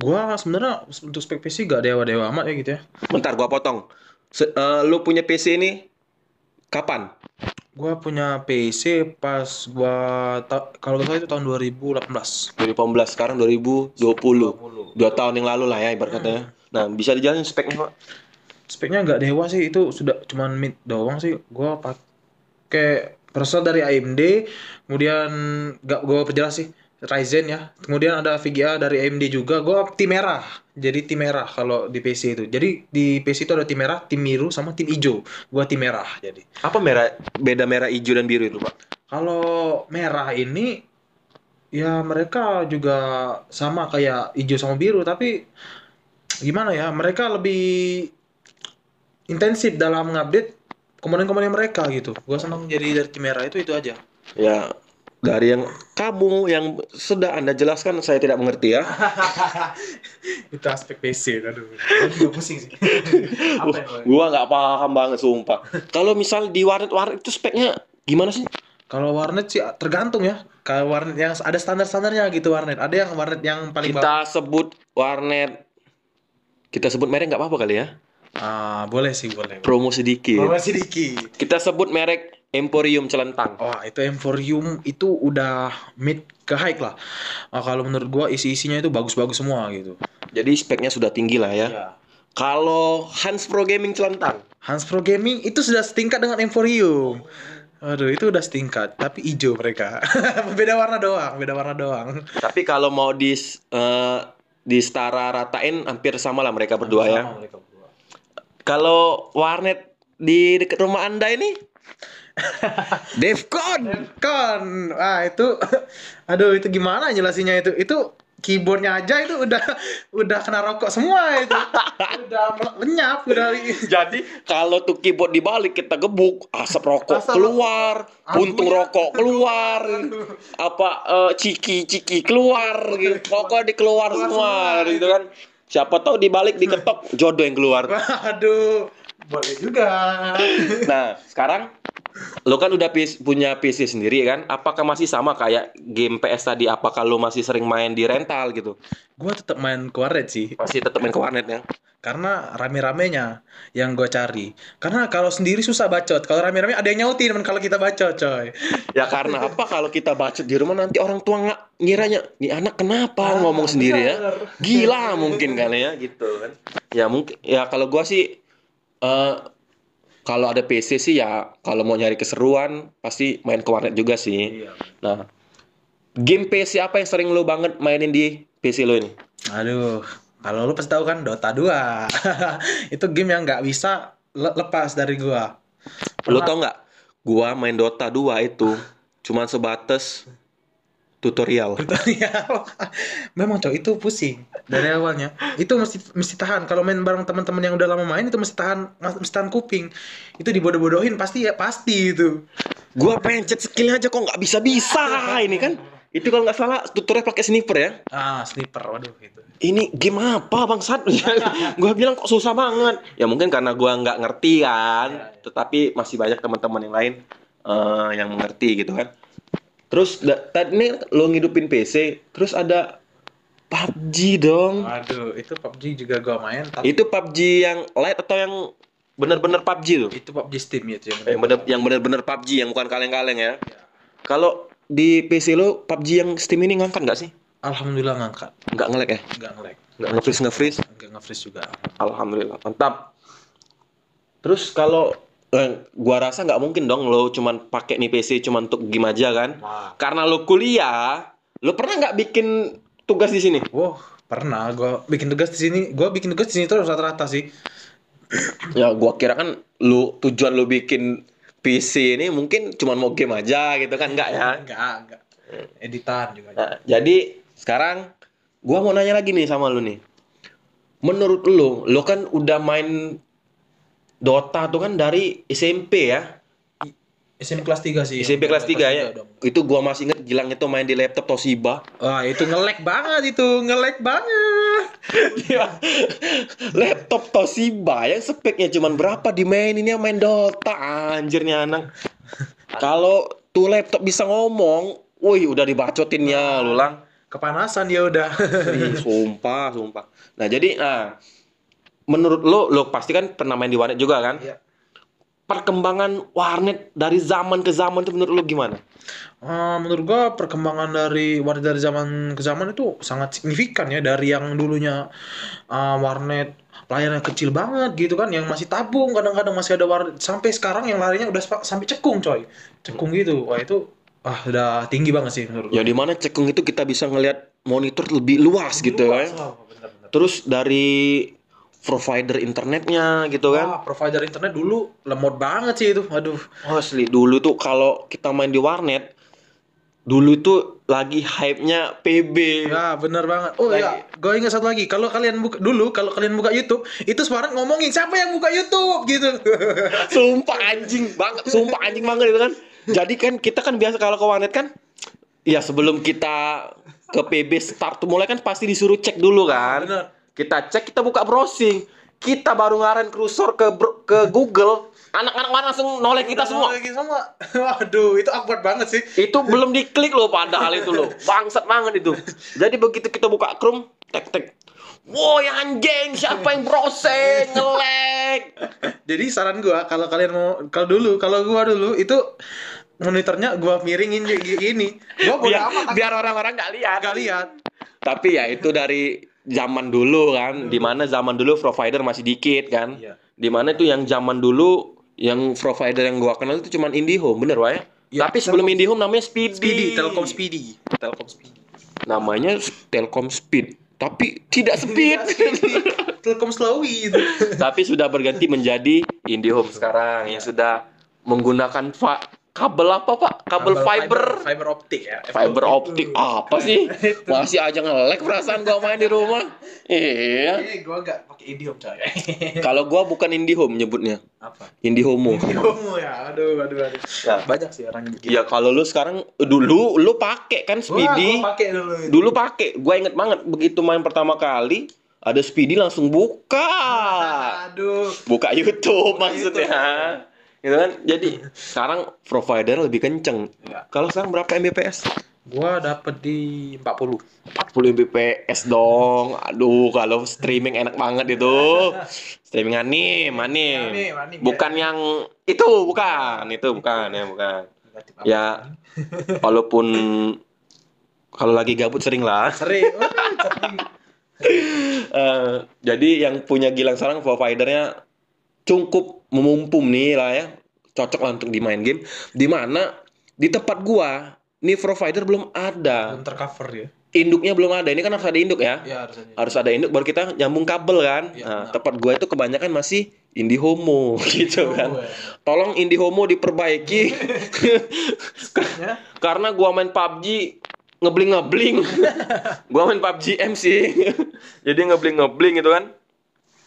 Gua sebenarnya untuk spek PC gak dewa-dewa amat ya gitu ya. Bentar gua potong. Se- eh, lo punya PC ini kapan? Gua punya PC pas gua kalau gak salah itu tahun 2018. 2018 sekarang 2020. 20. Dua tahun yang lalu lah ya ibaratnya. Nah, bisa dijelasin speknya, Pak? speknya nggak dewa sih itu sudah cuman mid doang sih gua pakai processor dari AMD kemudian nggak gua perjelas sih Ryzen ya. Kemudian ada VGA dari AMD juga. Gua tim merah jadi tim merah kalau di PC itu. Jadi di PC itu ada tim merah tim biru sama tim hijau. Gua tim merah jadi. Apa merah beda merah hijau dan biru itu, Pak? kalau merah ini ya mereka juga sama kayak hijau sama biru tapi gimana ya mereka lebih intensif dalam mengupdate komponen-komponen mereka gitu. Gua senang jadi dari tim merah itu itu aja. Ya, dari yang kamu yang sudah Anda jelaskan saya tidak mengerti ya. itu aspek PC aduh. Gua pusing sih. Apa ya? Gua nggak paham banget sumpah. Kalau misal di warnet-warnet itu speknya gimana sih? Kalau warnet sih tergantung ya. Kalau warnet yang ada standar-standarnya gitu warnet. Ada yang warnet yang paling bawah. Kita sebut warnet kita sebut merek nggak apa-apa kali ya? Ah, boleh sih, boleh. Promo sedikit. Boleh sedikit. Kita sebut merek Emporium Celentang. Wah, itu Emporium itu udah mid ke high lah. Ah, kalau menurut gua isi-isinya itu bagus-bagus semua gitu. Jadi speknya sudah tinggi lah ya. Ya. Kalau Hans Pro Gaming Celentang, Hans Pro Gaming itu sudah setingkat dengan Emporium. Aduh, itu udah setingkat, tapi hijau mereka. beda warna doang, beda warna doang. tapi kalau mau di eh, di setara ratain hampir sama lah mereka berdua ya. Sama mereka berdua. Kalau warnet di dekat rumah Anda ini? Defcon. Kon, ah itu, aduh itu gimana jelasinnya itu? Itu keyboardnya aja itu udah udah kena rokok semua itu, udah lenyap, udah Jadi kalau tuh keyboard dibalik kita gebuk, asap rokok Asap keluar, puntung Aduh, rokok keluar, apa eh, ciki-ciki keluar, gitu. pokoknya dikeluar Keluar semua, semua, gitu kan. Siapa tahu dibalik diketok jodoh yang keluar. Waduh, boleh juga. Nah, sekarang lo kan udah punya PC sendiri kan? Apakah masih sama kayak game PS tadi? Apakah lo masih sering main di rental gitu? Gua tetap main ke warnet sih, Masih tetap main ke warnet ya? karena rame-ramenya yang gue cari. Karena kalau sendiri susah bacot, kalau rame-rame ada yang nyautin kalau kita bacot, coy. Ya karena apa kalau kita bacot di rumah nanti orang tua nggak ngiranya nih anak kenapa Ah, ngomong sendiri ya? Gila mungkin kali ya gitu kan. Ya mungkin ya kalau gua sih eh kalau ada PC sih ya kalau mau nyari keseruan pasti main ke warnet juga sih. Iya. Nah, game PC apa yang sering lu banget mainin di PC lu ini? Aduh, kalau lu pasti tahu kan Dota 2. itu game yang nggak bisa le- lepas dari gua. Lu Pernah- tau nggak? Gua main Dota 2 itu cuman sebatas tutorial. tutorial. Memang cowok itu pusing dari awalnya. Itu mesti mesti tahan. Kalau main bareng teman-teman yang udah lama main itu mesti tahan mesti tahan kuping. Itu dibodoh-bodohin pasti ya pasti itu. Gua pencet skillnya aja kok nggak bisa-bisa ini kan. Itu kalau nggak salah tutorial pakai sniper ya. Ah, sniper waduh gitu. Ini game apa bangsat? gua bilang kok susah banget. Ya mungkin karena gua nggak ngerti kan. Iya, iya. Tetapi masih banyak teman-teman yang lain eh, yang mengerti gitu kan. Terus tadi ini lo ngidupin PC, terus ada PUBG dong. Waduh, itu PUBG juga gua main tapi Itu PUBG yang light atau yang bener-bener PUBG tuh? itu PUBG Steam ya, itu yang Yang bener yang bener-bener PUBG yang bukan kaleng-kaleng ya. Kalau di PC lo PUBG yang Steam ini ngangkat nggak sih? Alhamdulillah ngangkat, Nggak nge-lag ya? nggak nge-lag, Nggak nge-freeze nge-freeze? nggak nge-freeze juga. Alhamdulillah, mantap. Terus kalau eh, gua rasa nggak mungkin dong lo cuman pakai nih PC cuman untuk game aja kan? Wah, Karena lo kuliah, lo pernah nggak bikin tugas di sini? wow, pernah gua bikin tugas di sini. Gua bikin tugas di sini terus rata-rata sih. Ya gua kira kan lu tujuan lu bikin PC ini mungkin cuman mau game aja gitu kan enggak ya? Enggak, enggak. Editan juga. Nah, jadi sekarang gua mau nanya lagi nih sama lu nih. Menurut lu, lu kan udah main Dota tuh kan dari SMP ya? SMP kelas 3 sih. SMP kelas 3 ya. dong. Itu gua masih inget Gilang itu main di laptop Toshiba. Wah, itu nge-lag banget itu, nge-lag banget. Dia laptop Toshiba yang speknya cuman berapa dimaininnya main Dota anjirnya anak. Kalau tuh laptop bisa ngomong, wih udah dibacotinnya lu lang. Kepanasan dia udah. Sumpah, sumpah. Nah, jadi nah menurut lo lo pasti kan pernah main di warnet juga kan? Iya. Perkembangan warnet dari zaman ke zaman itu menurut lo gimana? Eh, menurut gua perkembangan dari warnet dari zaman ke zaman itu sangat signifikan ya dari yang dulunya eh, warnet layarnya kecil banget gitu kan yang masih tabung kadang-kadang masih ada warnet sampai sekarang yang larinya udah sampai cekung coy cekung gitu wah itu ah udah tinggi banget sih menurut Ya di mana cekung itu kita bisa ngelihat monitor lebih luas gitu Luas, kan. wah, bener-bener. Terus dari provider internetnya gitu kan. Wah, provider internet dulu lemot banget sih itu aduh Asli dulu tuh kalau kita main di warnet dulu tuh lagi hype-nya PB. Ya bener banget. Oh Lagi. ya, gue ingat satu lagi. Kalau kalian buka dulu, kalau kalian buka YouTube, itu sekarang ngomongin siapa yang buka YouTube gitu. Sumpah anjing banget, sumpah anjing banget itu kan. Jadi kan kita kan biasa kalau ke warnet kan ya sebelum kita ke PB start mulai kan pasti disuruh cek dulu kan. Bener. Kita cek, kita buka browsing. Kita baru ngarahin kursor ke ke Google, anak-anak mana langsung noleh kita semua. Semua. Waduh, itu awkward banget sih. Itu belum diklik loh padahal itu loh. Bangsat banget itu. Jadi begitu kita buka Chrome, tek tek. Woi anjing, siapa yang browsing nge-lag? Jadi saran gua kalau kalian mau kalau dulu, kalau gua dulu itu monitornya gua miringin kayak gini. Gua bodo Biar, amat biar orang-orang nggak lihat. gak lihat. Tapi ya itu dari zaman dulu kan, di mana zaman dulu provider masih dikit kan. Iya. Di mana itu yang zaman dulu yang provider yang gua kenal itu cuman IndiHome, bener Wak ya? Iya, Tapi sebelum IndiHome namanya Speedy. Speedy, Telkom Speedy. Telkom Speedy. Namanya Telkom Speed, tapi tidak speed. Telkom Slowy itu. tapi sudah berganti menjadi IndiHome sekarang yang sudah menggunakan fa- kabel apa Pak? Kabel, fiber. fiber optik ya. Fiber optik apa sih? Masih aja nge-lag perasaan gua main di rumah. Iya. Eh, gua enggak pakai Indium coy. Kalau gua bukan IndiHome nyebutnya. Apa? IndiHomo. Indium ya. Aduh, aduh, aduh. Ya. Banyak sih orang begitu. Ya kalau lu sekarang dulu lu pakai kan Speedy. Wah, gua pakai dulu. itu. Dulu pakai. Gua inget banget begitu main pertama kali ada Speedy langsung buka. Aduh. Buka YouTube Buka maksudnya. Gitu kan. Jadi sekarang provider lebih kenceng. Ya. Kalau sekarang berapa Mbps? Gua dapet di 40. 40 Mbps dong. Aduh, kalau streaming enak banget itu. Streaming anim, anim. Bukan ya. yang itu, bukan. Itu bukan, ya bukan. Ya, walaupun kalau lagi gabut sering lah. Sering. Eh, jadi yang punya Gilang sekarang providernya cukup memumpum nih lah ya cocok lah untuk dimain game di mana di tempat gua nih provider belum ada. Belum tercover ya? Induknya belum ada ini kan harus ada induk ya? Ya harusnya harus ada induk baru kita nyambung kabel kan? Iya, nah benar. tempat gua itu kebanyakan masih IndiHomo gitu kan? ya. tolong IndiHomo diperbaiki. Ya. karena gua main PUBG ngebling ngebling gua main PUBG M sih. Jadi ngebling ngebling gitu kan?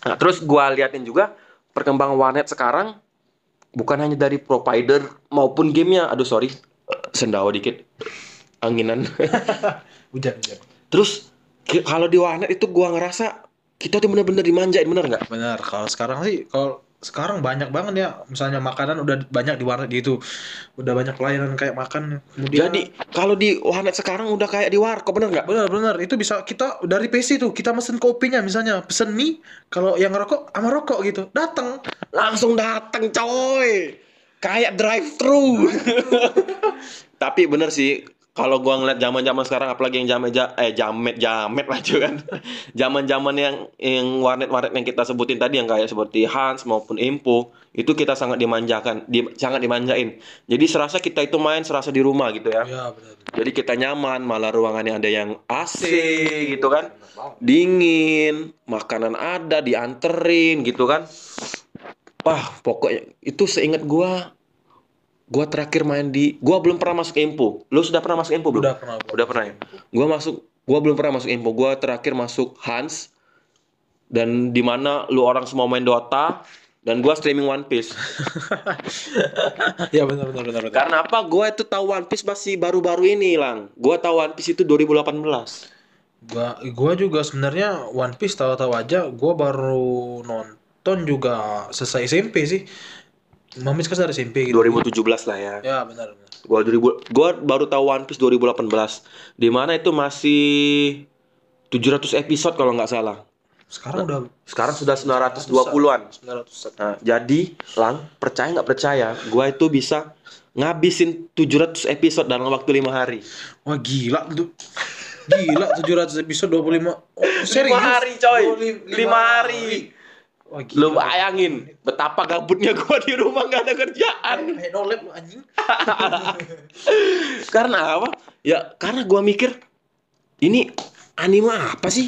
Nah, terus gua liatin juga perkembangan warnet sekarang bukan hanya dari provider maupun gamenya. Aduh sorry. Sendawa dikit. Anginan. Hujan hujan terus kalau di warnet itu gua ngerasa kita tuh bener-bener dimanjain bener nggak? Benar kalau sekarang sih kalau sekarang banyak banget ya. Misalnya makanan udah banyak di warnet gitu. Udah banyak pelayanan kayak makan kemudian jadi kalau di warnet sekarang udah kayak di warkop bener nggak? Benar benar itu bisa kita dari PC tuh kita mesen kopinya. Misalnya pesen mie kalau yang ngerokok sama rokok gitu. Datang langsung dateng coy. Kayak drive thru tapi bener sih kalau gua ngeliat zaman zaman sekarang apalagi yang jamet ja, eh jamet jamet lah cuy kan. Zaman zaman yang yang warnet warnet yang kita sebutin tadi yang kayak seperti Hans maupun Impo itu kita sangat dimanjakan di, sangat dimanjain. Jadi serasa kita itu main serasa di rumah gitu ya. Ya benar jadi kita nyaman malah ruangannya ada yang AC gitu kan. dingin makanan ada dianterin gitu kan. Wah pokoknya itu seingat gua gua terakhir main di gua belum pernah masuk Empo lu sudah pernah masuk Empo belum? Udah pernah udah pernah ya? Gua masuk gua belum pernah masuk Empo gua terakhir masuk Hans. Dan di mana lu orang semua main Dota dan gua streaming One Piece. Ya benar benar benar benar. Karena apa? Gua itu tahu One Piece masih baru-baru ini lang. Gua tahu One Piece itu 2018 gua gua juga sebenarnya One Piece tahu-tahu aja. Gua baru nonton juga selesai SMP sih Mamis kan dari SMP gitu 2017 lah ya ya benar benar Gua 2000 gua baru tahu One Piece 2018. Di mana itu masih 700 episode kalau nggak salah. sekarang udah Sekarang sudah 920-an. 900 Nah, jadi, Lang, percaya nggak percaya, gua itu bisa ngabisin 700 episode dalam waktu lima hari. wah gila tuh gila 700 episode 25 oh, serius Lima hari, coy. Oh, lim- Lima hari. Wah gila Lu bayangin betapa gabutnya gua di rumah nggak ada kerjaan. kayak no lab lu anjing Karena apa? Ya karena gua mikir ini anime apa sih?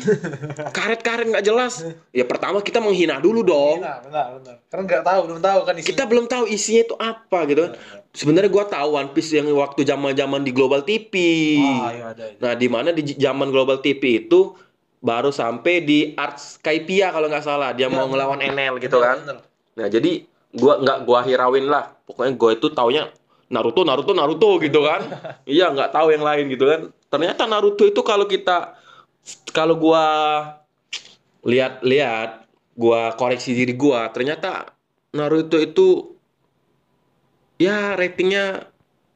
Karet-karet nggak jelas. Ya pertama kita menghina dulu dong. benar benar benar karena nggak tahu belum tahu kan isinya Kita belum tahu isinya itu apa gitu kan. Sebenarnya gua tahu One Piece yang waktu zaman-zaman di Global TV. ah iya ada Nah, di mana di zaman Global TV itu baru sampai di Arts Skypia kalau nggak salah dia mau ngelawan Enel gitu kan. Bener. Nah, jadi gua nggak gua hirauin lah. Pokoknya gua itu taunya Naruto, Naruto, Naruto gitu kan. iya, nggak tahu yang lain gitu kan. Ternyata Naruto itu kalau kita kalau gua lihat-lihat, gua koreksi diri gua, ternyata Naruto itu ya ratingnya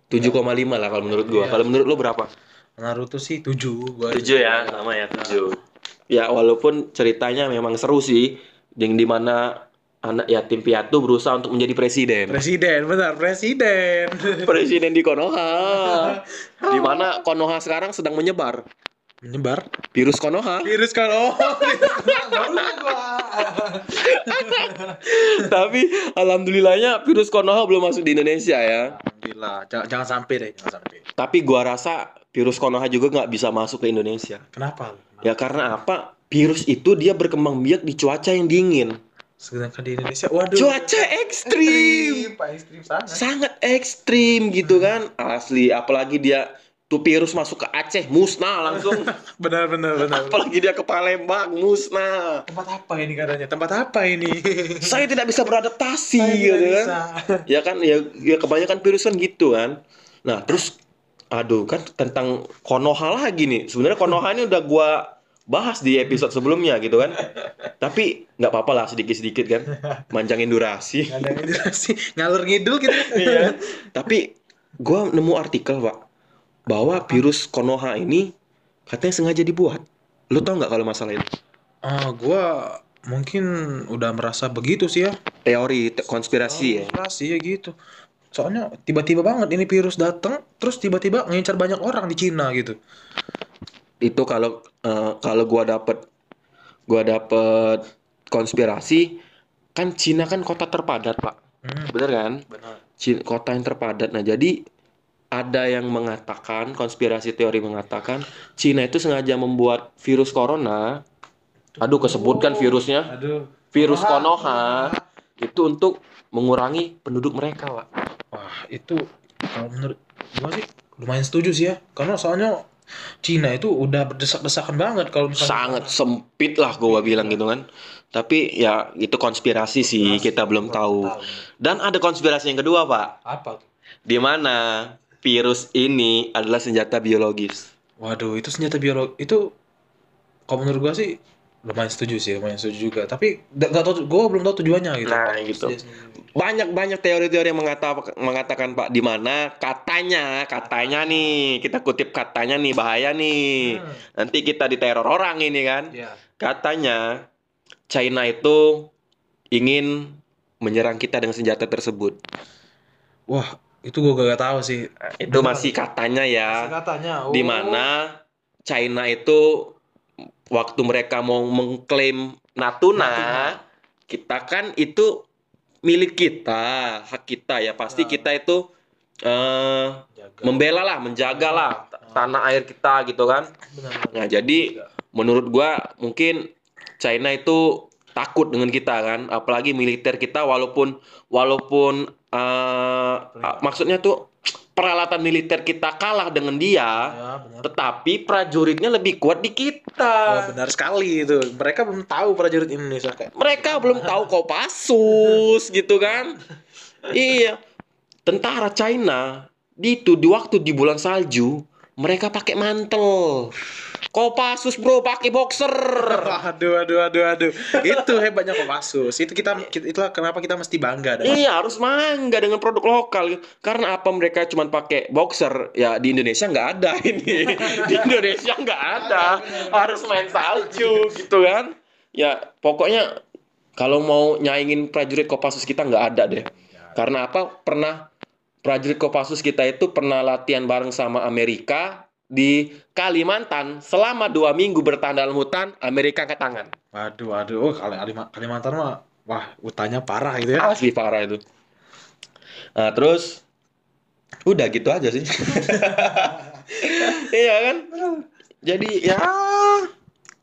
7,5 lah kalau menurut gua. Iya. Kalau menurut lo berapa? Naruto sih 7 gua 7 ya, sama ya 7. Ya walaupun ceritanya memang seru sih, yang di mana anak yatim piatu berusaha untuk menjadi presiden. presiden benar presiden presiden di Konoha. Di mana Konoha sekarang sedang menyebar. menyebar Virus Konoha. virus gua Tapi alhamdulillahnya virus Konoha belum masuk di Indonesia ya. alhamdulillah jangan, jangan sampai deh jangan sampai Tapi gua rasa virus Konoha juga nggak bisa masuk ke Indonesia. kenapa? Ya karena apa? Virus itu dia berkembang biak di cuaca yang dingin. sedangkan di Indonesia waduh. Cuaca ekstrim. pak ekstrim sangat. Sangat ekstrim gitu kan. Asli apalagi dia tuh virus masuk ke Aceh musnah langsung. Benar benar benar. Apalagi dia ke Palembang musnah. Tempat apa ini katanya? Tempat apa ini? Saya tidak bisa beradaptasi Saya gitu kan. bisa. ya kan ya, ya kebanyakan virus kan gitu kan. Nah terus aduh kan tentang Konoha lagi nih sebenarnya Konoha ini udah gua bahas di episode sebelumnya gitu kan tapi nggak apa-apa lah sedikit-sedikit kan manjangin durasi yang durasi ngalur ngidul gitu Iya. Tapi gua nemu artikel, Pak, bahwa virus Konoha ini katanya sengaja dibuat. Lu tau nggak kalau masalah ini? ah gua mungkin udah merasa begitu sih ya Teori te- konspirasi ya. Konspirasi ya gitu soalnya tiba-tiba banget ini virus datang terus tiba-tiba ngincar banyak orang di Cina gitu Itu kalau eh, kalau gua dapet gua dapet konspirasi kan Cina kan kota terpadat, Pak. Hmm, Bener kan? benar. Cina, kota yang terpadat. Nah, jadi ada yang mengatakan, konspirasi teori mengatakan, Cina itu sengaja membuat virus corona. Aduh, kesebutkan virusnya. Aduh. Virus. Konoha itu untuk mengurangi penduduk mereka, Pak. Wah, itu kalau menurut gua sih lumayan setuju sih ya. Karena soalnya Cina itu udah berdesak-desakan banget kalau misalnya Sangat sempit lah gua bilang gitu kan. Tapi ya itu konspirasi sih, kita belum tahu. Dan ada konspirasi yang kedua, Pak. Apa? Di mana virus ini adalah senjata biologis. Waduh, itu senjata biolog itu kalau menurut gua sih lumayan setuju sih, lumayan setuju juga. Tapi nggak tahu, gua belum tahu tujuannya gitu. Nah, Kalau gitu. dia sendiri. Banyak-banyak teori-teori yang mengata- mengatakan Pak di mana katanya, katanya nih, kita kutip katanya nih bahaya nih. Hmm, Nanti kita diteror orang ini kan. ya. Katanya China itu ingin menyerang kita dengan senjata tersebut. Wah, itu gua gak tahu sih. Itu Benar. masih katanya ya. katanya. Di mana China itu waktu mereka mau mengklaim Natuna, Natuna. kita kan itu milik kita, hak kita ya. Pasti Nah. kita itu Jaga. membela lah, menjaga lah ta- tanah air kita gitu kan. Benar. Nah, jadi menurut gua mungkin China itu takut dengan kita kan, apalagi militer kita walaupun walaupun ah, maksudnya tuh peralatan militer kita kalah dengan dia, Ya, benar. tetapi prajuritnya lebih kuat di kita. benar sekali itu. Mereka belum tahu prajurit Indonesia kayak. Mereka belum tahu Kopassus gitu kan. Iya. Tentara China di itu di waktu di bulan salju mereka pakai mantel. Kopassus bro pakai boxer. Aduh, aduh, aduh, aduh. Itu hebatnya Kopassus. Itu kita, itulah kenapa kita mesti bangga dan Iya harus mangga dengan produk lokal. Karena apa mereka cuma pakai boxer? Ya di Indonesia nggak ada ini. Di Indonesia nggak ada. Harus main salju gitu kan? Ya pokoknya kalau mau nyaingin prajurit Kopassus kita nggak ada deh. Karena apa? Pernah prajurit Kopassus kita itu pernah latihan bareng sama Amerika di Kalimantan selama dua minggu bertahan dalam hutan Amerika angkat tangan Waduh, waduh. Oh, Kali- Kalima- Kalimantan mah wah, hutannya parah gitu ya. Asli parah itu. Nah, terus udah gitu aja sih. iya kan? Jadi ya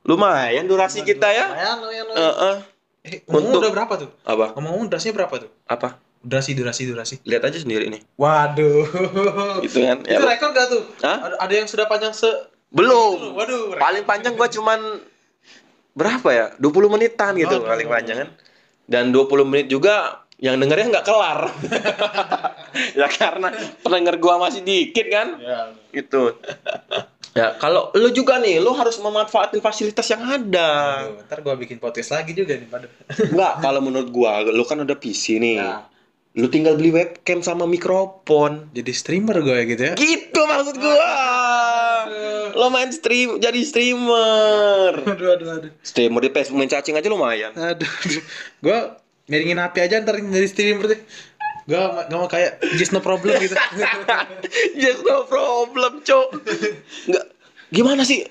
lumayan durasi kita ya. Lumayan, lumayan, lumayan. Heeh. Eh, ngomong untuk- udah berapa tuh? apa? Ngomong durasinya berapa tuh? Apa? Durasi, durasi, durasi. Lihat aja sendiri nih. Waduh. Gitu kan. Ya, Itu rekor gak tuh? Hah? Ada, yang sudah panjang se belum. Waduh. rekor. Paling panjang gua cuman berapa ya? 20 menitan gitu Aduh. paling panjang kan. Dan 20 menit juga yang dengernya nggak kelar. ya karena pendengar gua masih dikit kan. Ya. Gitu. Ya, kalau lu juga nih, lu harus memanfaatin fasilitas yang ada. Aduh, ntar gua bikin podcast lagi juga nih, Padu. Enggak, kalau menurut gua, lu kan udah PC nih. Ya. Lu tinggal beli webcam sama mikrofon. Jadi streamer gue gitu ya. Gitu maksud gua. Lo main stream, jadi streamer. Aduh, aduh, aduh. Streamer di Facebook main cacing aja lumayan. Aduh, aduh. Gue miringin HP aja ntar jadi streamer deh. Gue gak mau kayak just no problem gitu. Just no problem, cok. Enggak. Gimana sih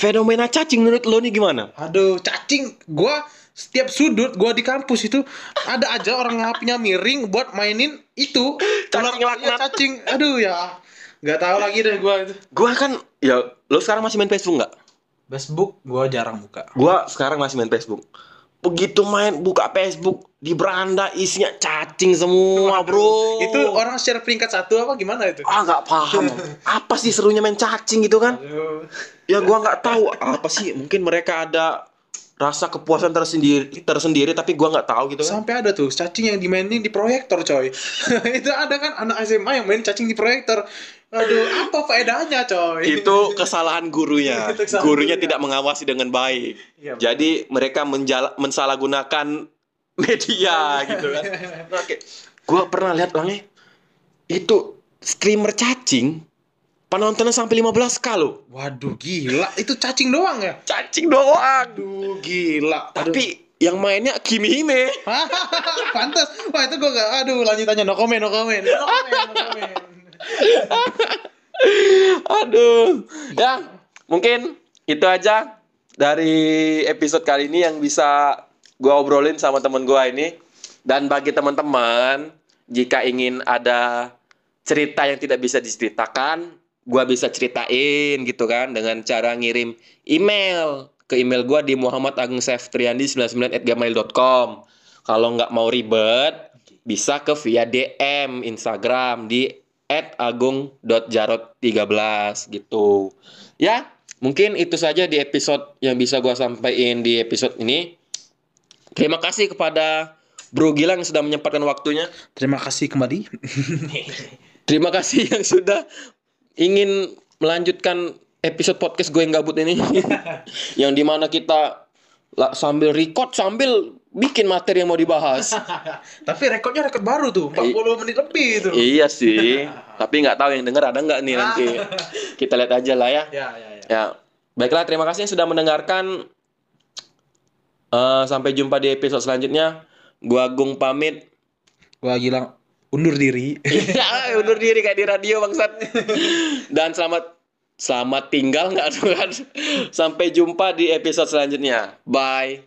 fenomena cacing menurut lo nih gimana? Aduh, cacing. Gue setiap sudut gue di kampus itu ada aja orang yang HP-nya miring buat mainin itu Cacing Ular- laknat. cacing. Aduh ya. Gak tahu lagi deh gue itu. Gua kan ya lo sekarang masih main Facebook nggak? Facebook gue jarang buka. Gua sekarang masih main Facebook. Begitu main buka Facebook di beranda isinya cacing semua, Bro. Itu orang share peringkat satu apa gimana itu? ah nggak paham. Apa sih serunya main cacing gitu kan? Aduh. Ya gua nggak tahu apa sih. Mungkin mereka ada rasa kepuasan tersendiri tersendiri tapi gua nggak tahu gitu kan. Sampai ada tuh cacing yang dimainin di proyektor coy Itu ada kan anak SMA yang main cacing di proyektor Aduh apa faedahnya coy Itu kesalahan gurunya. Itu kesalahan Gurunya gurunya. tidak mengawasi dengan baik. Iya, Jadi mereka menjala- mensalahgunakan media gitu kan. Oke. Gua pernah lihat langnya itu streamer cacing penontonnya sampai 15 k loh. Waduh gila itu cacing doang ya Cacing doang. Aduh gila Aduh. Tapi yang mainnya Kimi Hime. Pantas Wah itu gue gak Aduh lanjutannya no comment no comment No comment no comment Aduh. Ya, mungkin itu aja dari episode kali ini yang bisa gua obrolin sama temen gua ini. Dan bagi teman-teman, jika ingin ada cerita yang tidak bisa diceritakan, gua bisa ceritain gitu kan dengan cara ngirim email ke email gua di muhammadagungseftriandi99@gmail.com. Kalau nggak mau ribet, bisa ke via DM Instagram di @agung.jarot13 gitu. Ya, mungkin itu saja di episode yang bisa gua sampaikan di episode ini. Terima kasih kepada Bro Gilang yang sudah menyempatkan waktunya. Terima kasih kembali. Terima kasih yang sudah ingin melanjutkan episode podcast gue yang gabut ini. yang di mana kita la- sambil record sambil bikin materi yang mau dibahas. Tapi rekodnya rekod baru tuh, 40 menit lebih itu. iya sih, tapi nggak tahu yang denger ada nggak nih nanti. Kita lihat aja lah ya. Ya, ya, ya. Ya, baiklah terima kasih yang sudah mendengarkan. Eh, sampai jumpa di episode selanjutnya. Gua Agung pamit. Gua bilang undur diri. ya, undur diri kayak di radio bangsat. Dan selamat selamat tinggal nggak tuh kan? Sampai jumpa di episode selanjutnya. Bye.